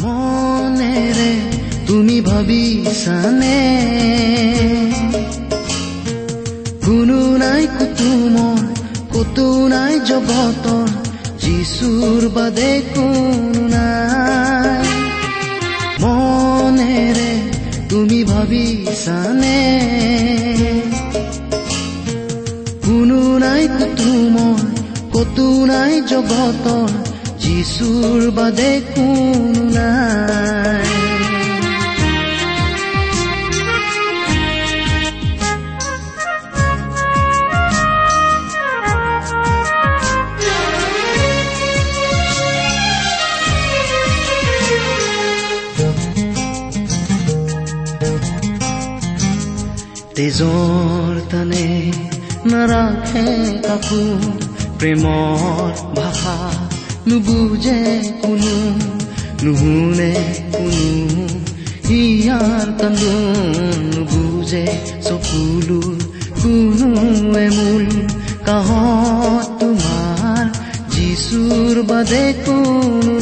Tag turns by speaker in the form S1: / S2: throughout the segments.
S1: মনেৰে তুমি ভাবিছানে? কোনো নাই কুতুমৰ কতো নাই জগতৰ যিচুৰ বাদে কোনো নাই। মনেৰে তুমি ভাবিছানে? কোনো নাই কুতুমৰ কতো নাই জগতৰ যিচুৰ বাদে কোনো নাই। তেজৰ তানে নাৰাখে কাকো প্ৰেমৰ ভাষা নুবুজে কোনো নুশুনে কোনো ইয়াৰ কান্দোন নুবুজে চকুলো কোনোৱে মূল কাহত তোমাৰ যিচুৰ বাদে কোনো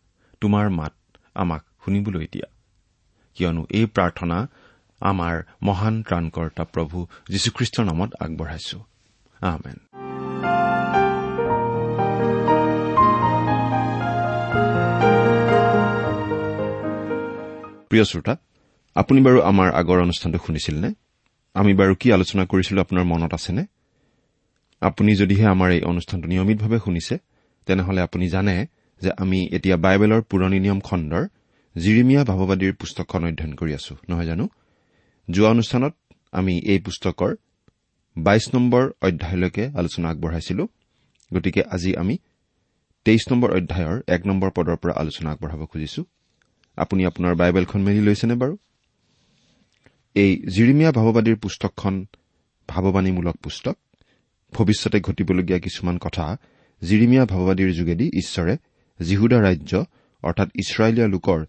S2: তোমাৰ মাত আমাক শুনিবলৈ দিয়া। কিয়নো এই প্ৰাৰ্থনা আমাৰ মহান ত্ৰাণকৰ্তা প্ৰভু যীশুখ্ৰীষ্টৰ নামত আগবঢ়াইছো। প্ৰিয় শ্ৰোতা আপুনি বাৰু আমাৰ আগৰ অনুষ্ঠানটো শুনিছিল নে আমি বাৰু কি আলোচনা কৰিছিলো আপোনাৰ মনত আছেনে? আপুনি যদিহে আমাৰ এই অনুষ্ঠানটো নিয়মিতভাৱে শুনিছে তেনেহলে আপুনি জানে যে আমি এতিয়া বাইবেলৰ পুৰণি নিয়ম খণ্ডৰ জিৰিমীয়া ভাৱবাদীৰ পুস্তকখন অধ্যয়ন কৰি আছো নহয় জানো? যোৱা অনুষ্ঠানত আমি এই পুস্তকৰ বাইশ নম্বৰ অধ্যায়লৈকে আলোচনা আগবঢ়াইছিলো। গতিকে আজি আমি তেইছ নম্বৰ অধ্যায়ৰ এক নম্বৰ পদৰ পৰা আলোচনা আগবঢ়াব খুজিছো। আপুনি আপোনাৰ বাইবেলখন মেলি লৈছেনে বাৰু? এই জিৰিমীয়া ভাৱবাদীৰ পুস্তকখন ভাৱবাণীমূলক পুস্তক। ভৱিষ্যতে ঘটিবলগীয়া কিছুমান কথা জিৰিমীয়া ভাৱবাদীৰ যোগেদি ঈশ্বৰে জিহুদা ৰাজ্য অৰ্থাৎ ইছৰাইলীয়া লোকৰ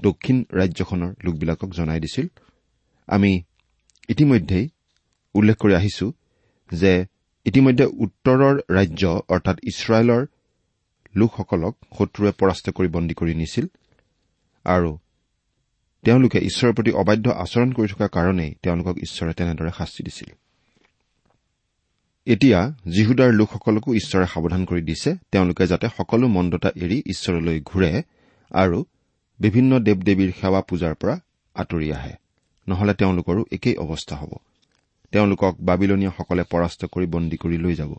S2: দক্ষিণ ৰাজ্যখনৰ লোকবিলাকক জনাই দিছিল। আমি ইতিমধ্যেই উল্লেখ কৰি আহিছো যে ইতিমধ্যে উত্তৰৰ ৰাজ্য অৰ্থাৎ ইছৰাইলৰ লোকসকলক শত্ৰুৱে পৰাস্ত কৰি বন্দী কৰি নিছিল আৰু তেওঁলোকে ঈশ্বৰৰ প্ৰতি অবাধ্য আচৰণ কৰি থকাৰ কাৰণেই তেওঁলোকক ঈশ্বৰে তেনেদৰে শাস্তি দিছিল। এতিয়া যীহুদাৰ লোকসকলকো ঈশ্বৰে সাৱধান কৰি দিছে তেওঁলোকে যাতে সকলো মন্দতা এৰি ঈশ্বৰলৈ ঘূৰে আৰু বিভিন্ন দেৱ দেৱীৰ সেৱা পূজাৰ পৰা আঁতৰি আহে। নহলে তেওঁলোকৰো একেই অৱস্থা হ'ব। তেওঁলোকক বাবিলনীয়াসকলে পৰাস্ত কৰি বন্দী কৰি লৈ যাব।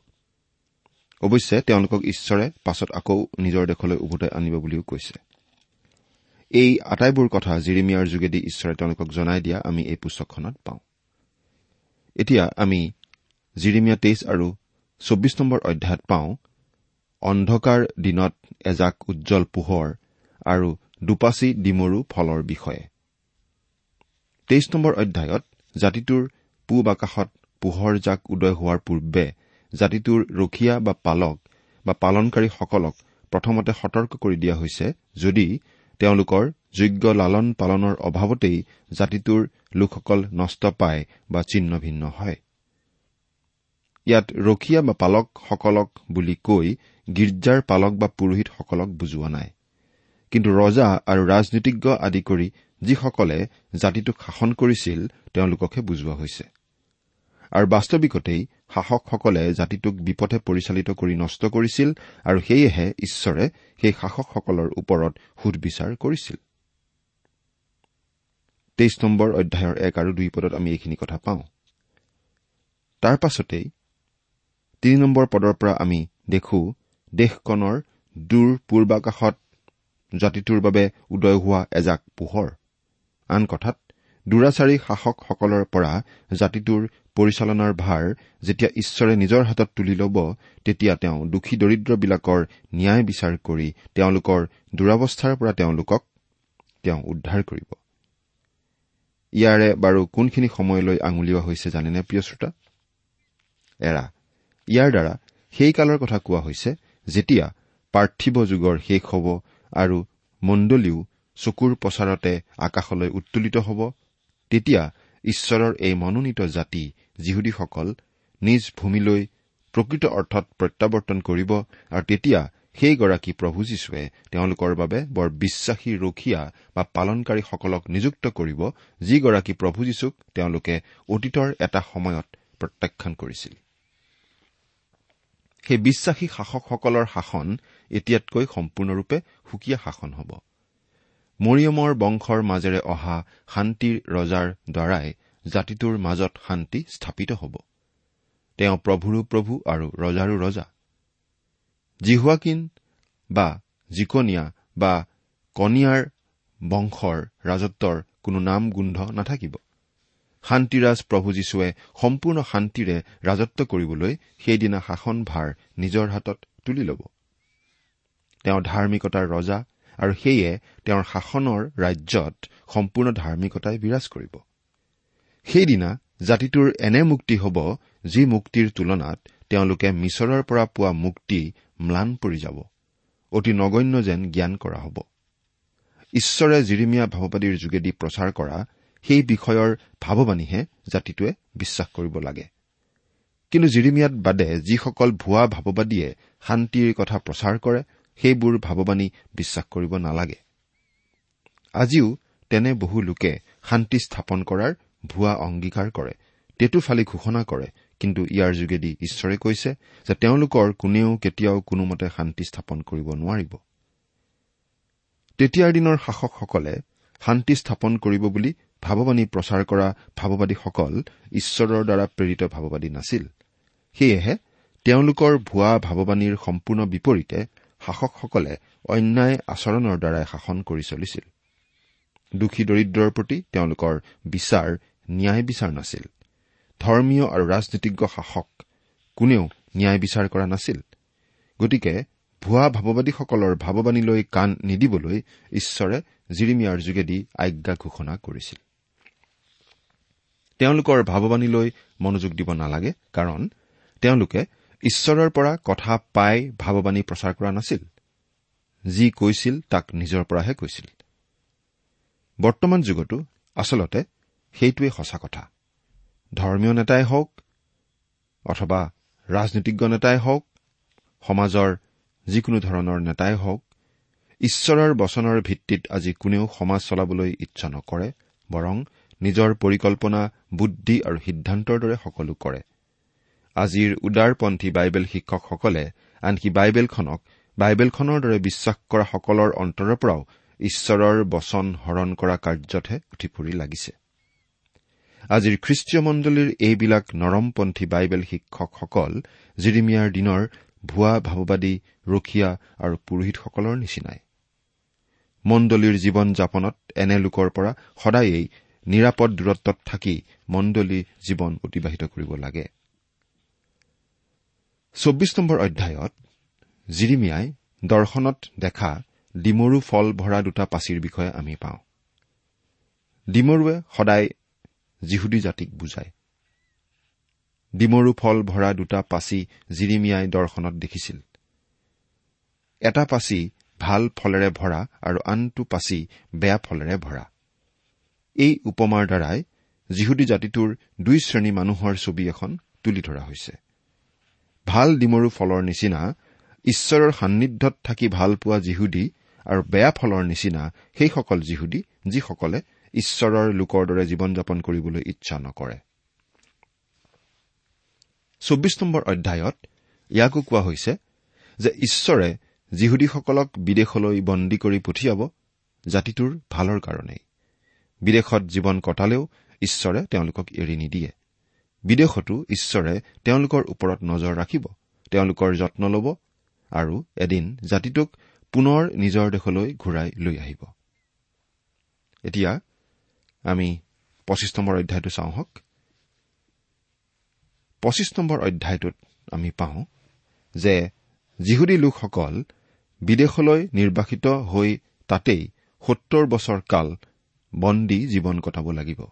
S2: অৱশ্যে তেওঁলোকক ঈশ্বৰে পাছত আকৌ নিজৰ দেশলৈ উভতাই আনিব বুলিও কৈছে। এই আটাইবোৰ কথা জিৰিমিয়াৰ যোগেদি ঈশ্বৰে তেওঁলোকক জনাই দিয়া আমি এই পুস্তকখনত পাওঁ। এতিয়া আমি জিৰিমিয়া তেইছ আৰু চৌব্বিছ নম্বৰ অধ্যায়ত পাওঁ অন্ধকাৰ দিনত এজাক উজ্জ্বল পোহৰ আৰু দুপাচি ডিমৰু ফলৰ বিষয়ে। তেইছ নম্বৰ অধ্যায়ত জাতিটোৰ পূব আকাশত পোহৰ জাক উদয় হোৱাৰ পূৰ্বে জাতিটোৰ ৰখীয়া বা পালক বা পালনকাৰীসকলক প্ৰথমতে সতৰ্ক কৰি দিয়া হৈছে যদি তেওঁলোকৰ যোগ্য লালন পালনৰ অভাৱতেই জাতিটোৰ লোকসকল নষ্ট পায় বা ছিন্ন ভিন্ন হয়। ইয়াত ৰখীয়া বা পালকসকলক বুলি কৈ গীৰ্জাৰ পালক বা পুৰোহিতসকলক বুজোৱা নাই। কিন্তু ৰজা আৰু ৰাজনীতিজ্ঞ আদি কৰি যিসকলে জাতিটোক শাসন কৰিছিল তেওঁলোককহে বুজোৱা হৈছে। আৰু বাস্তৱিকতেই শাসকসকলে জাতিটোক বিপথে পৰিচালিত কৰি নষ্ট কৰিছিল আৰু সেয়েহে ঈশ্বৰে সেই শাসকসকলৰ ওপৰত সুধবিচাৰ কৰিছিল। তেইছ নম্বৰ অধ্যায়ৰ এক আৰু দুই পদত আমি এইখিনি কথা পাওঁ। তাৰ পাছতেই তিনি নম্বৰ পদৰ পৰা আমি দেখো দেশখনৰ দূৰ পূৰ্বাকাশত জাতিটোৰ বাবে উদয় হোৱা এজাক পোহৰ। আন কথাত দুৰাচাৰী শাসকসকলৰ পৰা জাতিটোৰ পৰিচালনাৰ ভাৰ যেতিয়া ঈশ্বৰে নিজৰ হাতত তুলি ল'ব তেতিয়া তেওঁ দুখী দৰিদ্ৰবিলাকৰ ন্যায় বিচাৰ কৰি তেওঁলোকৰ দুৰৱস্থাৰ পৰা তেওঁলোকক তেওঁ উদ্ধাৰ কৰিব। ইয়াৰে বাৰু কোনখিনি সময়লৈ আঙুলিওৱা হৈছে জানেনে প্ৰিয় শ্ৰোতা? ইয়াৰ দ্বাৰা সেই কালৰ কথা কোৱা হৈছে যেতিয়া পাৰ্থিৱ যুগৰ শেষ হ'ব আৰু মণ্ডলীও চকুৰ প্ৰচাৰতে আকাশলৈ উত্তোলিত হ'ব তেতিয়া ঈশ্বৰৰ এই মনোনীত জাতি যিহুদীসকল নিজ ভূমিলৈ প্ৰকৃত অৰ্থত প্ৰত্যাৱৰ্তন কৰিব আৰু তেতিয়া সেইগৰাকী প্ৰভু যীশুৱে তেওঁলোকৰ বাবে বৰ বিশ্বাসী ৰখীয়া বা পালনকাৰীসকলক নিযুক্ত কৰিব যিগৰাকী প্ৰভু যীশুক তেওঁলোকে অতীতৰ এটা সময়ত প্ৰত্যাখ্যান কৰিছিল। সেই বিশ্বাসী শাসকসকলৰ শাসন এতিয়াতকৈ সম্পূৰ্ণৰূপে সুকীয়া শাসন হ'ব। মৰিয়মৰ বংশৰ মাজেৰে অহা শান্তিৰ ৰজাৰ দ্বাৰাই জাতিটোৰ মাজত শান্তি স্থাপিত হ'ব। তেওঁ প্ৰভুৰো প্ৰভু আৰু ৰজাৰো ৰজা। জিহুৱাকিন বা জিকনিয়া বা কনিয়াৰ বংশৰ ৰাজত্বৰ কোনো নাম গোন্ধ নাথাকিব। শান্তিৰাজ প্ৰভু যীশুৱে সম্পূৰ্ণ শান্তিৰে ৰাজত্ব কৰিবলৈ সেইদিনা শাসন ভাৰ নিজৰ হাতত তুলি ল'ব। তেওঁ ধাৰ্মিকতাৰ ৰজা আৰু সেয়ে তেওঁৰ শাসনৰ ৰাজ্যত সম্পূৰ্ণ ধাৰ্মিকতাই বিৰাজ কৰিব। সেইদিনা জাতিটোৰ এনে মুক্তি হ'ব যি মুক্তিৰ তুলনাত তেওঁলোকে মিছৰৰ পৰা পোৱা মুক্তি ম্লান পৰি যাব। অতি নগণ্য যেন জ্ঞান কৰা হ'ব। ঈশ্বৰে জিৰিমীয়া ভাৱবাদীৰ যোগেদি প্ৰচাৰ কৰা সেই বিষয়ৰ ভাৱবাণীহে জাতিটোৱে বিশ্বাস কৰিব লাগে। কিন্তু জিৰিমিয়াত বাদে যিসকল ভুৱা ভাৱবাদীয়ে শান্তিৰ কথা প্ৰচাৰ কৰে সেইবোৰ ভাৱবাণী বিশ্বাস কৰিব নালাগে। আজিও তেনে বহু লোকে শান্তি স্থাপন কৰাৰ ভুৱা অংগীকাৰ কৰে তেতুফালি ঘোষণা কৰে কিন্তু ইয়াৰ যোগেদি ঈশ্বৰে কৈছে যে তেওঁলোকৰ কোনেও কেতিয়াও কোনোমতে শান্তি স্থাপন কৰিব নোৱাৰিব। তেতিয়াৰ দিনৰ শাসকসকলে শান্তি স্থাপন কৰিব বুলি ভাৱবাণী প্ৰচাৰ কৰা ভাৱবাদীসকল ঈশ্বৰৰ দ্বাৰা প্ৰেৰিত ভাৱবাদী নাছিল। সেয়েহে তেওঁলোকৰ ভুৱা ভাৱবাণীৰ সম্পূৰ্ণ বিপৰীতে শাসকসকলে অন্যায় আচৰণৰ দ্বাৰাই শাসন কৰি চলিছিল। দুখী দৰিদ্ৰৰ প্ৰতি তেওঁলোকৰ বিচাৰ ন্যায় বিচাৰ নাছিল। ধৰ্মীয় আৰু ৰাজনীতিজ্ঞ শাসক কোনেও ন্যায় বিচাৰ কৰা নাছিল। গতিকে ভুৱা ভাৱবাদীসকলৰ ভাৱবাণীলৈ কাণ নিদিবলৈ ঈশ্বৰে জিৰিমিয়াৰ যোগেদি আজ্ঞা ঘোষণা কৰিছিল। তেওঁলোকৰ ভাৱবাণীলৈ মনোযোগ দিব নালাগে কাৰণ তেওঁলোকে ঈশ্বৰৰ পৰা কথা পাই ভাৱবাণী প্ৰচাৰ কৰা নাছিল। যি কৈছিল তাক নিজৰ পৰাহে কৈছিল। বৰ্তমান যুগতো আচলতে সেইটোৱেই সঁচা কথা। ধৰ্মীয় নেতাই হওক অথবা ৰাজনীতিজ্ঞ নেতাই হওক সমাজৰ যিকোনো ধৰণৰ নেতাই হওক ঈশ্বৰৰ বচনৰ ভিত্তিত আজি কোনেও সমাজ চলাবলৈ ইচ্ছা নকৰে বৰং নিজৰ পৰিকল্পনা বুদ্ধি আৰু সিদ্ধান্তৰ দৰে সকলো কৰে। আজিৰ উদাৰপন্থী বাইবেল শিক্ষকসকলে আনকি বাইবেলখনক বাইবেলখনৰ দৰে বিশ্বাস কৰা সকলৰ অন্তৰৰ পৰাও ঈশ্বৰৰ বচন হৰণ কৰা কাৰ্যতহে উঠি ফুৰি লাগিছে। আজিৰ খ্ৰীষ্টীয় মণ্ডলীৰ এইবিলাক নৰমপন্থী বাইবেল শিক্ষকসকল জিৰিমিয়াৰ দিনৰ ভুৱা ভাৱবাদী ৰখীয়া আৰু পুৰোহিতসকলৰ নিচিনাই। মণ্ডলীৰ জীৱন যাপনত এনে লোকৰ পৰা সদায়েই নিৰাপদ দূৰত্বত থাকি মণ্ডলী জীৱন অতিবাহিত কৰিব লাগে। চৌব্বিছ নম্বৰ অধ্যায়ত জিৰিমিয়াই দৰ্শনত দেখা ডিমৰু ফল ভৰা দুটা পাচিৰ বিষয়ে আমি পাওঁ। ডিমৰুৱে সদায় যিহুদী জাতিক বুজায়। ডিমৰু ফল ভৰা দুটা পাচি জিৰিমিয়াই দৰ্শনত দেখিছিল। এটা পাচি ভাল ফলেৰে ভৰা আৰু আনটো পাচি বেয়া ফলেৰে ভৰা। এই উপমাৰ দ্বাৰাই যিহুদী জাতিটোৰ দুই শ্ৰেণী মানুহৰ ছবি এখন তুলি ধৰা হৈছে। ভাল ডিমৰু ফলৰ নিচিনা ঈশ্বৰৰ সান্নিধ্যত থাকি ভাল পোৱা যিহুদী আৰু বেয়া ফলৰ নিচিনা সেইসকল যিহুদী যিসকলে ঈশ্বৰৰ লোকৰ দৰে জীৱন যাপন কৰিবলৈ ইচ্ছা নকৰে। চৌব্বিছ নম্বৰ অধ্যায়ত ইয়াকো কোৱা হৈছে যে ঈশ্বৰে যিহুদীসকলক বিদেশলৈ বন্দী কৰি পঠিয়াব জাতিটোৰ ভালৰ কাৰণেই। বিদেশত জীৱন কটালেও ঈশ্বৰে তেওঁলোকক এৰি নিদিয়ে। বিদেশতো ঈশ্বৰে তেওঁলোকৰ ওপৰত নজৰ ৰাখিব তেওঁলোকৰ যত্ন ল'ব আৰু এদিন জাতিটোক পুনৰ নিজৰ দেশলৈ ঘূৰাই লৈ আহিব। এতিয়া আমি পঁচিছ নম্বৰ অধ্যায়টো চাওঁ হওক পঁচিছ নম্বৰ অধ্যায়টোত আমি পাওঁ যে যিহুদী লোকসকল বিদেশলৈ নিৰ্বাসিত হৈ তাতেই সত্তৰ বছৰ কাল বন্দী জীৱন কটাব লাগিব।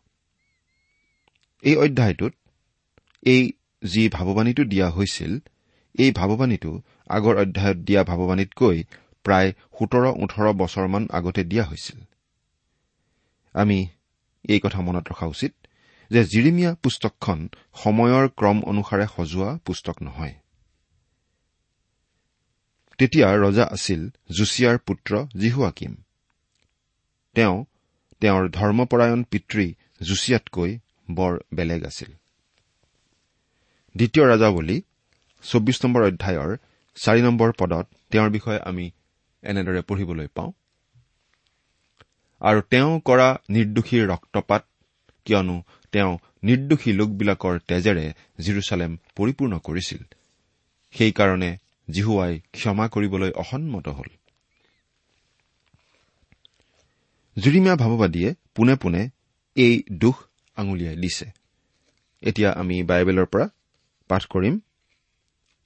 S2: এই অধ্যায়টোত এই যি ভাৱবাণীটো দিয়া হৈছিল এই ভাৱবাণীটো আগৰ অধ্যায়ত দিয়া ভাৱবাণীতকৈ প্ৰায় সোতৰ ওঠৰ বছৰমান আগতে দিয়া হৈছিল। আমি এই কথা মনত ৰখা উচিত যে জিৰিমিয়া পুস্তকখন সময়ৰ ক্ৰম অনুসাৰে সজোৱা পুস্তক নহয়। তেতিয়া ৰজা আছিল জুছিয়াৰ পুত্ৰ জিহুৱাকিম। তেওঁ তেওঁৰ ধৰ্মপৰায়ণ পিতৃ জুছিয়াতকৈ বৰ বেলেগ আছিল। দ্বিতীয় ৰাজাৱলী চৌব্বিছ নম্বৰ অধ্যায়ৰ চাৰি নম্বৰ পদত তেওঁৰ বিষয়ে আমি এনেদৰে পঢ়িবলৈ পাওঁ। আৰু তেওঁ কৰা নিৰ্দোষীৰ ৰক্তপাত কিয়নো তেওঁ নিৰ্দোষী লোকবিলাকৰ তেজেৰে জিৰচালেম পৰিপূৰ্ণ কৰিছিল। সেইকাৰণে জিহুৱাই ক্ষমা কৰিবলৈ অসন্মত হল। জুৰিমীয়া ভাৱবাদীয়ে পোনে পোনে এই দোষ আঙুলিয়াই দিছে। এতিয়া আমি বাইবেলৰ পৰা পাঠ কৰিম।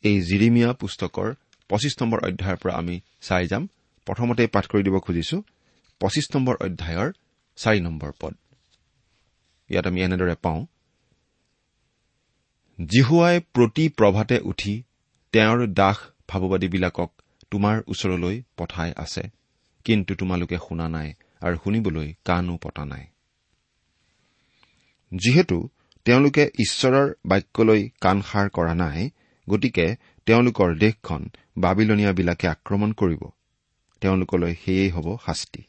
S2: এই জিৰিমিয়া পুস্তকৰ পঁচিছ নম্বৰ অধ্যায়ৰ পৰা আমি চাই যাম। প্ৰথমতে পাঠ কৰি দিব খুজিছো পঁচিছ নম্বৰ অধ্যায়ৰ চাৰি নম্বৰ পদ। ইয়াত আমি এনেদৰে পাওঁ জিহুৱাই প্ৰতি প্ৰভাতে উঠি তেওঁৰ দাস ভাৱবাদীবিলাকক তোমাৰ ওচৰলৈ পঠাই আছে কিন্তু তোমালোকে শুনা নাই। আৰু শুনিবলৈ কাণো পতা নাই। যিহেতু তেওঁলোকে ঈশ্বৰৰ বাক্যলৈ কাণসাৰ কৰা নাই গতিকে তেওঁলোকৰ দেশখন বাবিলনীয়াবিলাকে আক্ৰমণ কৰিব। তেওঁলোকলৈ সেয়েই হ'ব শাস্তি।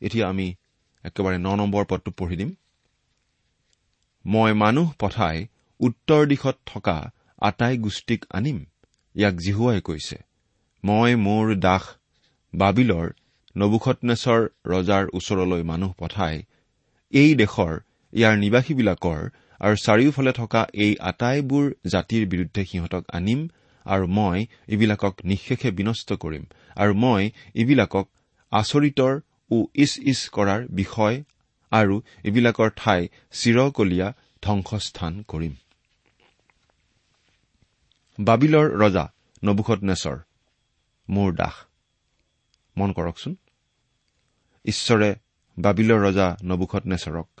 S2: এতিয়া আমি একেবাৰে ন নম্বৰ পদটো পঢ়ি দিম। মই মানুহ পঠাই উত্তৰ দিশত থকা আটাই গোষ্ঠীক আনিম ইয়াক জিহুৱাই কৈছে। মই মোৰ দাস বাবিলৰ নবুখতনেশ্বৰ ৰজাৰ ওচৰলৈ মানুহ পঠাই এই দেশৰ ইয়াৰ নিবাসীবিলাকৰ আৰু চাৰিওফালে থকা এই আটাইবোৰ জাতিৰ বিৰুদ্ধে সিহঁতক আনিম আৰু মই এইবিলাকক নিঃশেষে বিনষ্ট কৰিম আৰু মই এইবিলাকক আচৰিতৰ ও ইচ ইচ কৰাৰ বিষয় আৰু এইবিলাকৰ ঠাই চিৰকলীয়া ধ্বংসস্থান কৰিম। বাবিলৰ ৰজা নবুখত নেচৰ মোৰ দাস। মন কৰকচোন। ঈশ্বৰে বাবিলৰ ৰজা নবুখত নেচৰক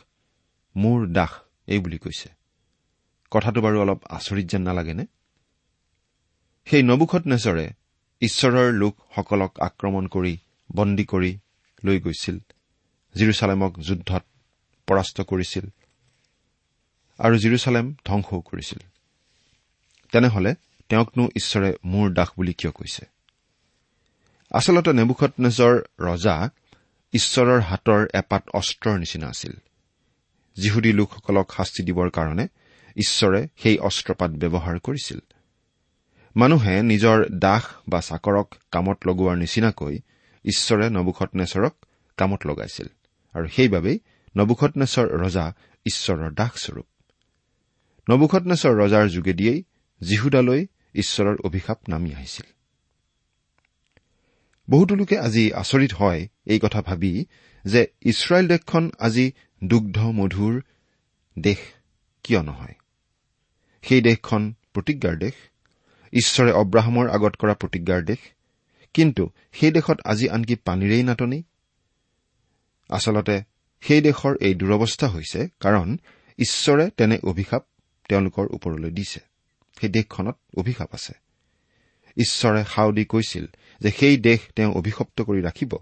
S2: মোৰ দাস এই বুলি কৈছে। কথাটো বাৰু অলপ আচৰিত যেন নালাগেনে? সেই নবুখত নেচৰে ঈশ্বৰৰ লোকসকলক আক্ৰমণ কৰি বন্দী কৰি লৈ গৈছিল। জিৰচালেমক যুদ্ধত পৰাস্ত কৰিছিল আৰু জিৰচালেম ধ্বংসও কৰিছিল। তেনেহলে তেওঁকনো ঈশ্বৰে মোৰ দাস বুলি কিয় কৈছে? আচলতে নেবুখত নেজৰ ৰজা ঈশ্বৰৰ হাতৰ এপাত অস্ত্ৰৰ নিচিনা আছিল। যিহুদী লোকসকলক শাস্তি দিবৰ কাৰণে ঈশ্বৰে সেই অস্ত্ৰপাত ব্যৱহাৰ কৰিছিল। মানুহে নিজৰ দাস বা চাকৰক কামত লগোৱাৰ নিচিনাকৈ ঈশ্বৰে নবুখতনেশ্বৰক কামত লগাইছিল আৰু সেইবাবেই নবুখতনেশ্বৰ ৰজা ঈশ্বৰৰ দাসস্বৰূপ। নবুখতনেশ্বৰ ৰজাৰ যোগেদিয়েই যীহুদালৈ ঈশ্বৰৰ অভিশাপ নামি আহিছিল। বহুতো লোকে আজি আচৰিত হয় এই কথা ভাবি যে ইছৰাইল দেশখন আজি দুগ্ধ মধুৰ দেশ কিয় নহয়? সেই দেশখন প্ৰতিজ্ঞাৰ দেশ ঈশ্বৰে অব্ৰাহামৰ আগত কৰা প্ৰতিজ্ঞাৰ দেশ কিন্তু সেই দেশত আজি আনকি পানীৰেই নাটনি। আচলতে সেই দেশৰ এই দুৰৱস্থা হৈছে কাৰণ ঈশ্বৰে তেনে অভিশাপ তেওঁলোকৰ ওপৰলৈ দিছে। সেই দেশখনত অভিশাপ আছে। ঈশ্বৰে সাও দি কৈছিল যে সেই দেশ তেওঁ অভিশপ্ত কৰি ৰাখিব।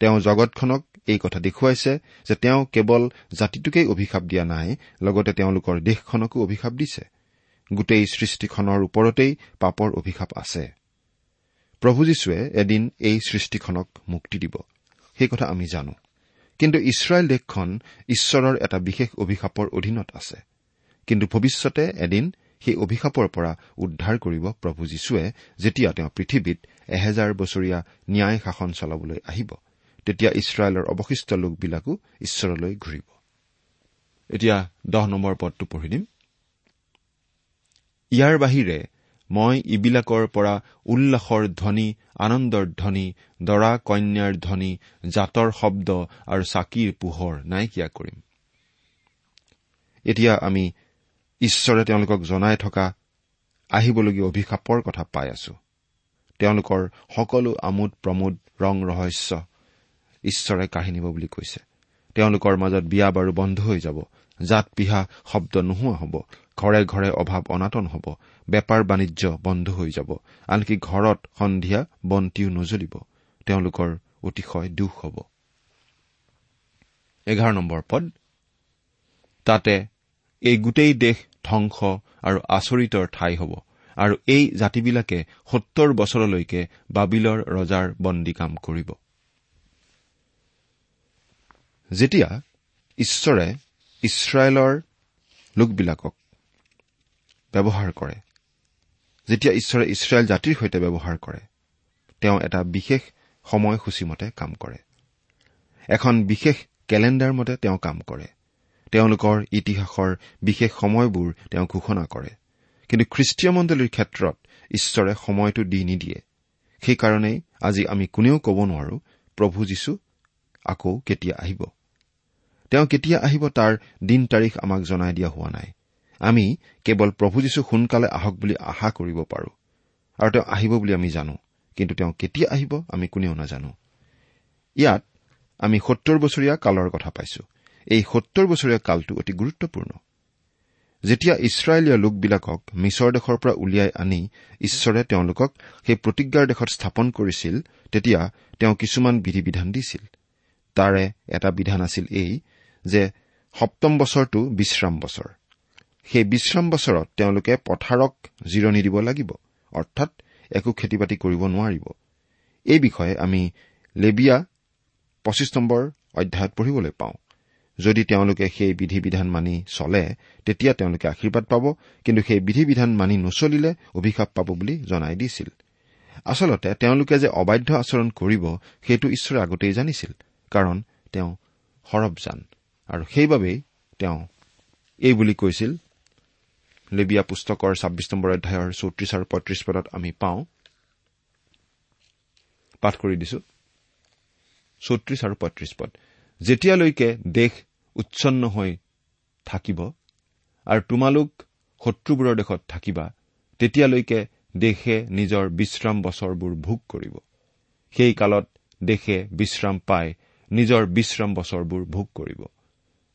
S2: তেওঁ জগতখনক এই কথা দেখুৱাইছে যে তেওঁ কেৱল জাতিটোকেই অভিশাপ দিয়া নাই লগতে তেওঁলোকৰ দেশখনকো অভিশাপ দিছে। গোটেই সৃষ্টিখনৰ ওপৰতেই পাপৰ অভিশাপ আছে। প্ৰভু যীশুৱে এদিন এই সৃষ্টিখনক মুক্তি দিব। সেই কথা আমি জানো। কিন্তু ইছৰাইল দেশখন ঈশ্বৰৰ এটা বিশেষ অভিশাপৰ অধীনত আছে। কিন্তু ভৱিষ্যতে এদিন সেই অভিশাপৰ পৰা উদ্ধাৰ কৰিব প্ৰভু যীশুৱে যেতিয়া তেওঁ পৃথিৱীত এহেজাৰ বছৰীয়া ন্যায় শাসন চলাবলৈ আহিব তেতিয়া ইছৰাইলৰ অৱশিষ্ট লোকবিলাকো ঈশ্বৰলৈ ঘূৰিব। ইয়াৰ বাহিৰে মই ইবিলাকৰ পৰা উল্লাসৰ ধ্বনি আনন্দৰ ধ্বনি দৰা কন্যাৰ ধ্বনি জাতৰ শব্দ আৰু চাকিৰ পোহৰ নাইকিয়া কৰিম। এতিয়া আমি ঈশ্বৰে তেওঁলোকক জনাই থকা আহিবলগীয়া অভিশাপৰ কথা পাই আছো। তেওঁলোকৰ সকলো আমোদ প্ৰমোদ ৰং ৰহস্য ঈশ্বৰে কাঢ়ি নিব বুলি কৈছে। তেওঁলোকৰ মাজত বিয়া বাৰু বন্ধ হৈ যাব জাত পিহা শব্দ নোহোৱা হ'ব ঘৰে ঘৰে অভাৱ অনাটন হ'ব বেপাৰ বাণিজ্য বন্ধ হৈ যাব আনকি ঘৰত সন্ধিয়া বন্তিও নজ্বলিব তেওঁলোকৰ অতিশয় দুখ হ'ব। এঘাৰ নম্বৰ পদ। তাতে এই গোটেই দেশ ধ্বংস আৰু আচৰিতৰ ঠাই হ'ব। আৰু এই জাতিবিলাকে সত্তৰ বছৰলৈকে বাবিলৰ ৰজাৰ বন্দী কাম কৰিব। যেতিয়া ঈশ্বৰে ইছৰাইলৰ লোকবিলাকক ব্যৱহাৰ কৰে যেতিয়া ঈশ্বৰে ইছৰাইল জাতিৰ সৈতে ব্যৱহাৰ কৰে তেওঁ এটা বিশেষ সময়সূচীমতে কাম কৰে। এখন বিশেষ কেলেণ্ডাৰ মতে তেওঁ কাম কৰে। তেওঁলোকৰ ইতিহাসৰ বিশেষ সময়বোৰ তেওঁ ঘোষণা কৰে। কিন্তু খ্ৰীষ্টীয় মণ্ডলীৰ ক্ষেত্ৰত ঈশ্বৰে সময়টো দি নিদিয়ে। সেইকাৰণেই আজি আমি কোনেও ক'ব নোৱাৰো প্ৰভু যীশু আকৌ কেতিয়া আহিব? তেওঁ কেতিয়া আহিব তাৰ দিন তাৰিখ আমাক জনাই দিয়া হোৱা নাই। আমি কেৱল প্ৰভু যীশু সোনকালে আহক বুলি আশা কৰিব পাৰো। আৰু তেওঁ আহিব বুলি আমি জানো কিন্তু তেওঁ কেতিয়া আহিব আমি কোনেও নাজানো। ইয়াত আমি সত্তৰ বছৰীয়া কালৰ কথা পাইছো। এই সত্তৰ বছৰীয়া কালটো অতি গুৰুত্বপূৰ্ণ। যেতিয়া ইছৰাইলীয় লোকবিলাকক মিছৰ দেশৰ পৰা উলিয়াই আনি ঈশ্বৰে তেওঁলোকক সেই প্ৰতিজ্ঞাৰ দেশত স্থাপন কৰিছিল তেতিয়া তেওঁ কিছুমান বিধি বিধান দিছিল। তাৰে এটা বিধান আছিল এই যে সপ্তম বছৰটো বিশ্ৰাম বছৰ। সেই বিশ্ৰাম বছৰত তেওঁলোকে পথাৰক জিৰণি দিব লাগিব অৰ্থাৎ একো খেতি বাতি কৰিব নোৱাৰিব। এই বিষয়ে আমি লেবিয়া পঁচিছ নম্বৰ অধ্যায়ত পঢ়িবলৈ পাওঁ। যদি তেওঁলোকে সেই বিধি বিধান মানি চলে তেতিয়া তেওঁলোকে আশীৰ্বাদ পাব কিন্তু সেই বিধি বিধান মানি নচলিলে অভিশাপ পাব বুলি জনাই দিছিল। আচলতে তেওঁলোকে যে অবাধ্য আচৰণ কৰিব সেইটো ঈশ্বৰে আগতেই জানিছিল কাৰণ তেওঁ সৰবজান আৰু সেইবাবেই তেওঁ এই বুলি কৈছিল লেবিয়া পুস্তকৰ ছাব্বিছ নম্বৰ অধ্যায়ৰ চৌত্ৰিছ আৰু পঁয়ত্ৰিশ পদত আমি পাওঁ। পাঠ কৰি দিছো। আৰু পঁয়ত্ৰিশ পদ। যেতিয়ালৈকে দেশ উচ্ছন্ন হৈ থাকিব। আৰু তোমালোক শত্ৰুবোৰৰ দেশত থাকিবা তেতিয়ালৈকে দেশে নিজৰ বিশ্ৰাম বছৰবোৰ ভোগ কৰিব। সেই কালত দেশে বিশ্ৰাম পাই নিজৰ বিশ্ৰাম বছৰবোৰ ভোগ কৰিব।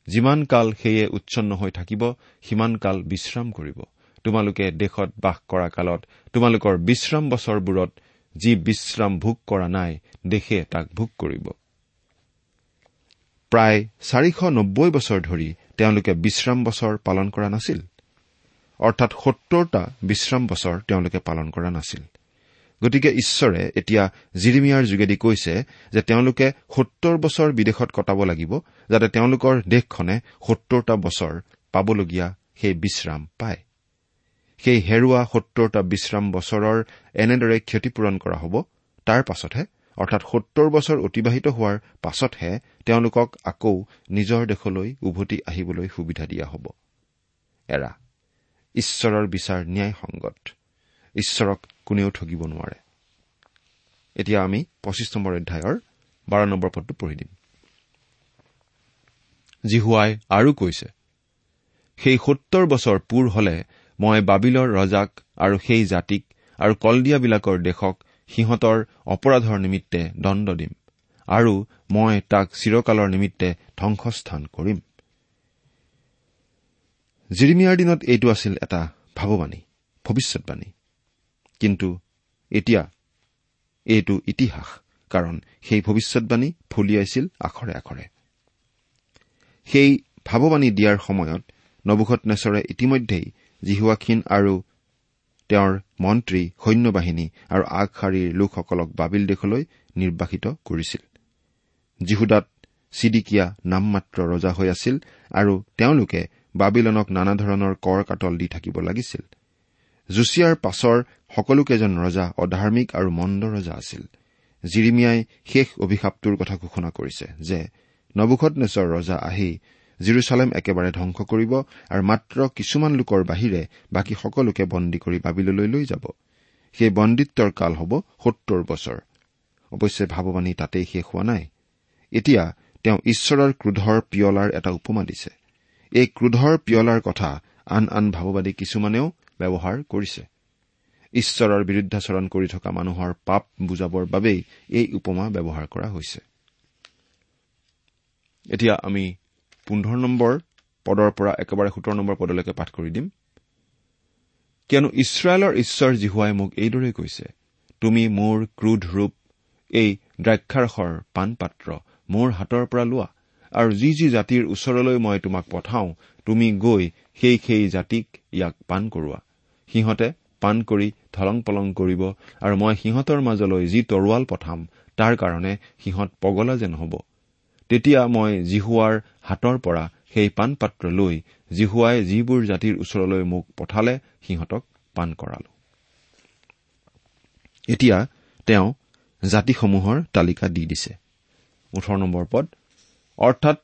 S2: যিমান কাল সেয়ে উচ্ছন্ন হৈ থাকিব সিমান কাল বিশ্ৰাম কৰিব। তোমালোকে দেশত বাস কৰা কালত তোমালোকৰ বিশ্ৰাম বছৰবোৰত যি বিশ্ৰাম ভোগ কৰা নাই দেশে তাক ভোগ কৰিব। প্ৰায় চাৰিশ নব্বৈ বছৰ ধৰি তেওঁলোকে বিশ্ৰাম বছৰ পালন কৰা নাছিল। অৰ্থাৎ সত্তৰটা বিশ্ৰাম বছৰ তেওঁলোকে পালন কৰা নাছিল। গতিকে ঈশ্বৰে এতিয়া জিৰিমিয়াৰ যোগেদি কৈছে যে তেওঁলোকে সত্তৰ বছৰ বিদেশত কটাব লাগিব যাতে তেওঁলোকৰ দেশখনে সত্তৰটা বছৰ পাবলগীয়া সেই বিশ্ৰাম পায়। সেই হেৰুৱা সত্তৰটা বিশ্ৰাম বছৰৰ এনেদৰে ক্ষতিপূৰণ কৰা হ'ব তাৰ পাছতহে অৰ্থাৎ সত্তৰ বছৰ অতিবাহিত হোৱাৰ পাছতহে তেওঁলোকক আকৌ নিজৰ দেশলৈ উভতি আহিবলৈ সুবিধা দিয়া হ'ব। এৰা ঈশ্বৰৰ বিচাৰ ন্যায়সংগত ঈশ্বৰক কোনেও ঠগিব নোৱাৰে। এতিয়া আমি পঁচিছ নম্বৰ অধ্যায়ৰ বাৰ নম্বৰ পদটো পঢ়ি দিম। জিহুৱাই আৰু কৈছে সেই সত্তৰ বছৰ পূৰ হলে মই বাবিলৰ ৰজাক আৰু সেই জাতিক আৰু কলদিয়াবিলাকৰ দেশক সিহঁতৰ অপৰাধৰ নিমিত্তে দণ্ড দিম আৰু মই তাক চিৰকালৰ নিমিত্তে ধ্বংসস্থান কৰিম। জিৰিমিয়াৰ দিনত এইটো আছিল এটা ভাৱবাণী ভৱিষ্যৎবাণী কিন্তু এতিয়া এইটো ইতিহাস কাৰণ সেই ভৱিষ্যৎবাণী ফলিয়াইছিল আখৰে আখৰে। সেই ভাৱবাণী দিয়াৰ সময়ত নবুখত নেচৰে ইতিমধ্যেই জিহুৱাখিন আৰু তেওঁৰ মন্ত্ৰী সৈন্যবাহিনী আৰু আগশাৰীৰ লোকসকলক বাবিল দেশলৈ নিৰ্বাসিত কৰিছিল। জিহুদাত চিডিকিয়া নামমাত্ৰ ৰজা হৈ আছিল আৰু তেওঁলোকে বাবিলনক নানা ধৰণৰ কৰ কাটল দি থাকিব লাগিছিল। জুচিয়াৰ পাছৰ সকলোকেইজন ৰজা অধাৰ্মিক আৰু মন্দ ৰজা আছিল। জিৰিমিয়াই শেষ অভিশাপটোৰ কথা ঘোষণা কৰিছে যে নবুখত নেচৰ ৰজা আহি জিৰচালেম একেবাৰে ধ্বংস কৰিব আৰু মাত্ৰ কিছুমান লোকৰ বাহিৰে বাকী সকলোকে বন্দী কৰি বাবিললৈ লৈ যাব। সেই বন্দীত্বৰ কাল হ'ব সত্তৰ বছৰ। অৱশ্যে ভাৱবাণী তাতেই শেষ হোৱা নাই। এতিয়া তেওঁ ঈশ্বৰৰ ক্ৰোধৰ পিয়লাৰ এটা উপমা দিছে। এই ক্ৰোধৰ পিয়লাৰ কথা আন আন ভাৱবাদী কিছুমানেও ব্যৱহাৰ কৰিছে। ঈশ্বৰৰ বিৰুদ্ধাচৰণ কৰি থকা মানুহৰ পাপ বুজাবৰ বাবেই এই উপমা ব্যৱহাৰ কৰা হৈছে। এতিয়া আমি পোন্ধৰ নম্বৰ পদৰ পৰা একেবাৰে সোতৰ নম্বৰ পদলৈকে পাঠ কৰি দিম। কিয়নো ইছৰাইলৰ ঈশ্বৰ জিহুৱাই মোক এইদৰে কৈছে তুমি মোৰ ক্ৰোধ ৰূপ এই দ্ৰাক্ষাৰসৰ পাণপাত্ৰ মোৰ হাতৰ পৰা লোৱা আৰু যি যি জাতিৰ ওচৰলৈ মই তোমাক পঠাওঁ তুমি গৈ সেই সেই জাতিক ইয়াক পাণ কৰোৱা। সিহঁতে পাণ কৰি থলং পলং কৰিব আৰু মই সিহঁতৰ মাজলৈ যি তৰোৱাল পঠাম তাৰ কাৰণে সিহঁত পগলা যেন হ'ব। তেতিয়া মই জিহুৱাৰ হাতৰ পৰা সেই পাণপাত্ৰ লৈ জিহুৱাই যিবোৰ জাতিৰ ওচৰলৈ মোক পঠালে সিহঁতক পাণ কৰালো। এতিয়া তেওঁ জাতিসমূহৰ তালিকা দি দিছে। ওঠৰ নম্বৰ পদ অৰ্থাৎ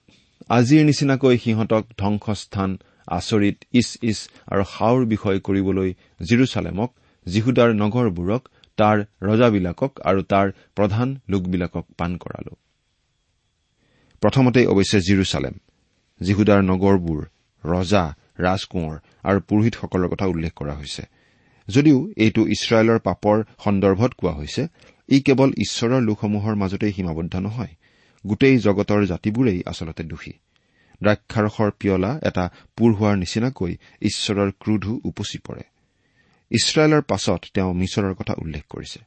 S2: আজিৰ নিচিনাকৈ সিহঁতক ধ্বংসস্থান আচৰিত ইছ ইছ আৰু সাওৰ বিষয় কৰিবলৈ জিৰচালেমক জিহুদাৰ নগৰবোৰক তাৰ ৰজাবিলাকক আৰু তাৰ প্ৰধান লোকবিলাকক পাণ কৰালো। প্ৰথমতে অৱশ্যে জিৰচালেম জিহুদাৰ নগৰবোৰ ৰজা ৰাজকোঁৱৰ আৰু পুৰোহিতসকলৰ কথা উল্লেখ কৰা হৈছে। যদিও এইটো ইছৰাইলৰ পাপৰ সন্দৰ্ভত কোৱা হৈছে ই কেৱল ঈশ্বৰৰ লোকসমূহৰ মাজতেই সীমাবদ্ধ নহয় গোটেই জগতৰ জাতিবোৰেই আচলতে দোষী। দ্ৰাক্ষাৰসৰ পিয়লা এটা পূৰ হোৱাৰ নিচিনাকৈ ঈশ্বৰৰ ক্ৰোধো উপচি পৰে। ইছৰাইলৰ পাছত তেওঁ মিছৰৰ কথা উল্লেখ কৰিছে।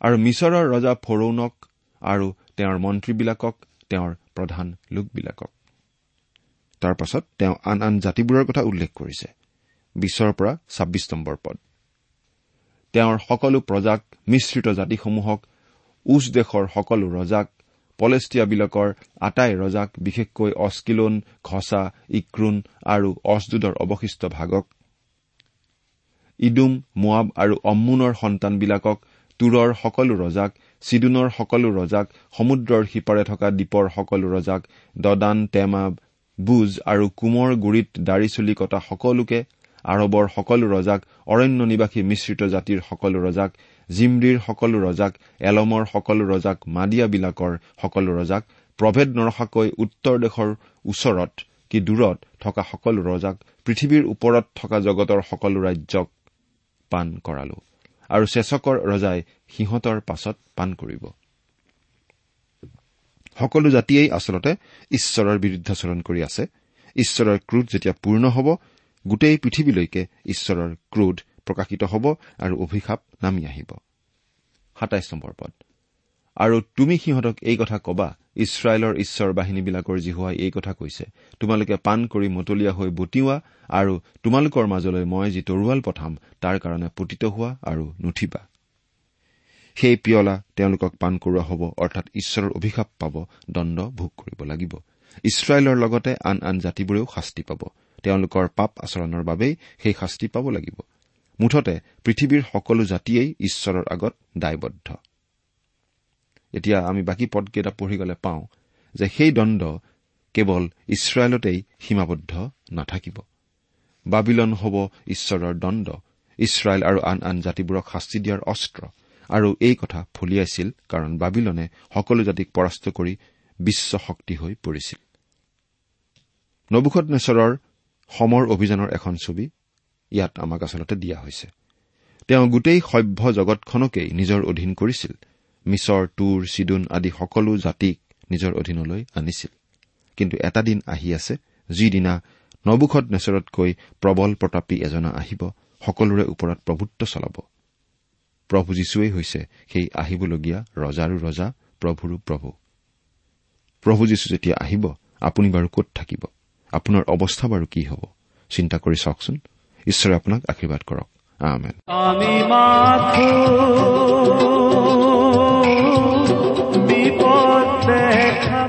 S2: আৰু মিছৰৰ ৰজা ফৰৌনক আৰু তেওঁৰ মন্ত্ৰীবিলাকক তেওঁৰ প্ৰধান লোকবিলাকক। তাৰ পাছত তেওঁ আন আন জাতিবোৰৰ কথা উল্লেখ কৰিছে। বিছৰ পৰা ছাব্বিছ নম্বৰ পদ। তেওঁৰ সকলো প্ৰজাক মিশ্ৰিত জাতিসমূহক উচ দেশৰ সকলো ৰজাক পলেষ্টিয়াবিলাকৰ আটাই ৰজাক বিশেষকৈ অস্কিলোন ঘছা ইক্ৰুন আৰু অছদুদৰ অৱশিষ্ট ভাগক ইডুম মোৱাব আৰু অম্মুনৰ সন্তানবিলাকক তুৰৰ সকলো ৰজাক চিডুনৰ সকলো ৰজাক সমুদ্ৰৰ সিপাৰে থকা দ্বীপৰ সকলো ৰজাক দদান টেমা বুজ আৰু কোমৰ গুৰিত দাড়ি চুলি কটা সকলোকে আৰবৰ সকলো ৰজাক অৰণ্য নিবাসী মিশ্ৰিত জাতিৰ সকলো ৰজাক জিমৰিৰ সকলো ৰজাক এলমৰ সকলো ৰজাক মাদিয়াবিলাকৰ সকলো ৰজাক প্ৰভেদ নৰখাকৈ উত্তৰ দেশৰ ওচৰত কি দূৰত থকা সকলো ৰজাক পৃথিৱীৰ ওপৰত থকা জগতৰ সকলো ৰাজ্যক পাণ কৰালো। আৰু চেচকৰ ৰজাই সিহঁতৰ পাছত পাণ কৰিব। সকলো জাতিয়েই আচলতে ঈশ্বৰৰ বিৰুদ্ধাচৰণ কৰি আছে। ঈশ্বৰৰ ক্ৰোধ যেতিয়া পূৰ্ণ হ'ব গোটেই পৃথিৱীলৈকে ঈশ্বৰৰ ক্ৰোধ প্ৰকাশিত হ'ব আৰু অভিশাপ নামি আহিব। আৰু তুমি সিহঁতক এই কথা কবা ইছৰাইলৰ ঈশ্বৰ বাহিনীবিলাকৰ জিহুৱাই এই কথা কৈছে। তোমালোকে পাণ কৰি মতলীয়া হৈ বটিওৱা আৰু তোমালোকৰ মাজলৈ মই যি তৰোৱাল পঠাম তাৰ কাৰণে পতিত হোৱা আৰু নুঠিবা। সেই পিয়লা তেওঁলোকক পাণ কৰোৱা হ'ব অৰ্থাৎ ঈশ্বৰৰ অভিশাপ পাব দণ্ড ভোগ কৰিব লাগিব। ইছৰাইলৰ লগতে আন আন জাতিবোৰেও শাস্তি পাব। তেওঁলোকৰ পাপ আচৰণৰ বাবেই সেই শাস্তি পাব লাগিব। মুঠতে পৃথিৱীৰ সকলো জাতিয়েই ঈশ্বৰৰ আগত দায়বদ্ধ। এতিয়া আমি বাকী পদকেইটা পঢ়ি গ'লে পাওঁ যে সেই দণ্ড কেৱল ইছৰাইলতেই সীমাবদ্ধ নাথাকিব। বাবিলন হ'ব ঈশ্বৰৰ দণ্ড ইছৰাইল আৰু আন আন জাতিবোৰক শাস্তি দিয়াৰ অস্ত্ৰ। আৰু এই কথা ফলিয়াইছিল কাৰণ বাবিলনে সকলো জাতিক পৰাস্ত কৰি বিশ্ব শক্তি হৈ পৰিছিল। নবুখত নেচৰৰ সমৰ অভিযানৰ এখন ছবি ইয়াত আমাক আচলতে দিয়া হৈছে। তেওঁ গোটেই সভ্য জগতখনকেই নিজৰ অধীন কৰিছিল। মিছৰ তুৰ চিডুন আদি সকলো জাতিক নিজৰ অধীনলৈ আনিছিল। কিন্তু এটা দিন আহি আছে যিদিনা নবুখত নেচৰতকৈ প্ৰবল প্ৰতাপী এজনা আহিব সকলোৰে ওপৰত প্ৰভুত্ব চলাব। প্ৰভু যীশুৱেই হৈছে সেই আহিবলগীয়া ৰজাৰো ৰজা প্ৰভুৰো প্ৰভু। প্ৰভু যীশু যেতিয়া আহিব আপুনি বাৰু কত থাকিব? আপোনাৰ অৱস্থা বাৰু কি হ'ব? চিন্তা কৰি চাওকচোন। ঈশ্বৰে আপোনাক আশীৰ্বাদ কৰক। আমেন।
S3: আমি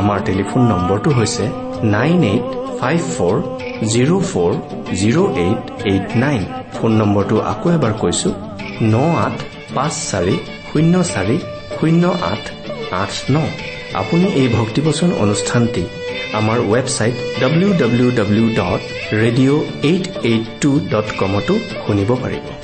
S4: আমাৰ টেলিফোন নম্বৰটো হৈছে nine eight five four zero' four zero' eight eight nine. Phone নম্বৰটো আকৌ এবাৰ কৈছো ন আঠ পাঁচ চাৰি শূন্য চাৰি শূন্য আঠ আঠ ন। আপুনি এই ভক্তিবচন অনুষ্ঠানটি আমাৰ website W W W dot radio' eight eight two dot কমতো শুনিব পাৰিব।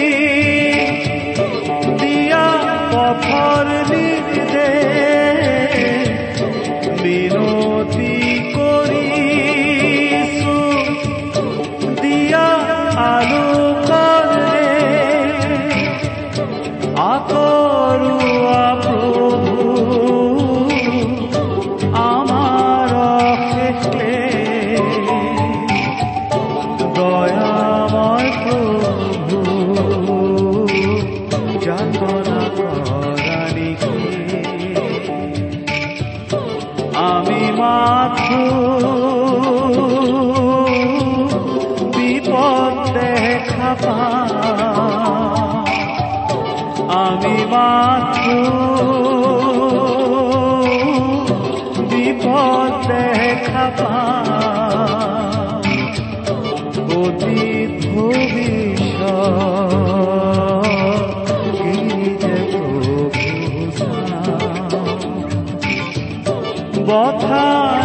S3: অতীত ভবিষ্যৎ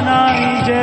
S3: নাই যে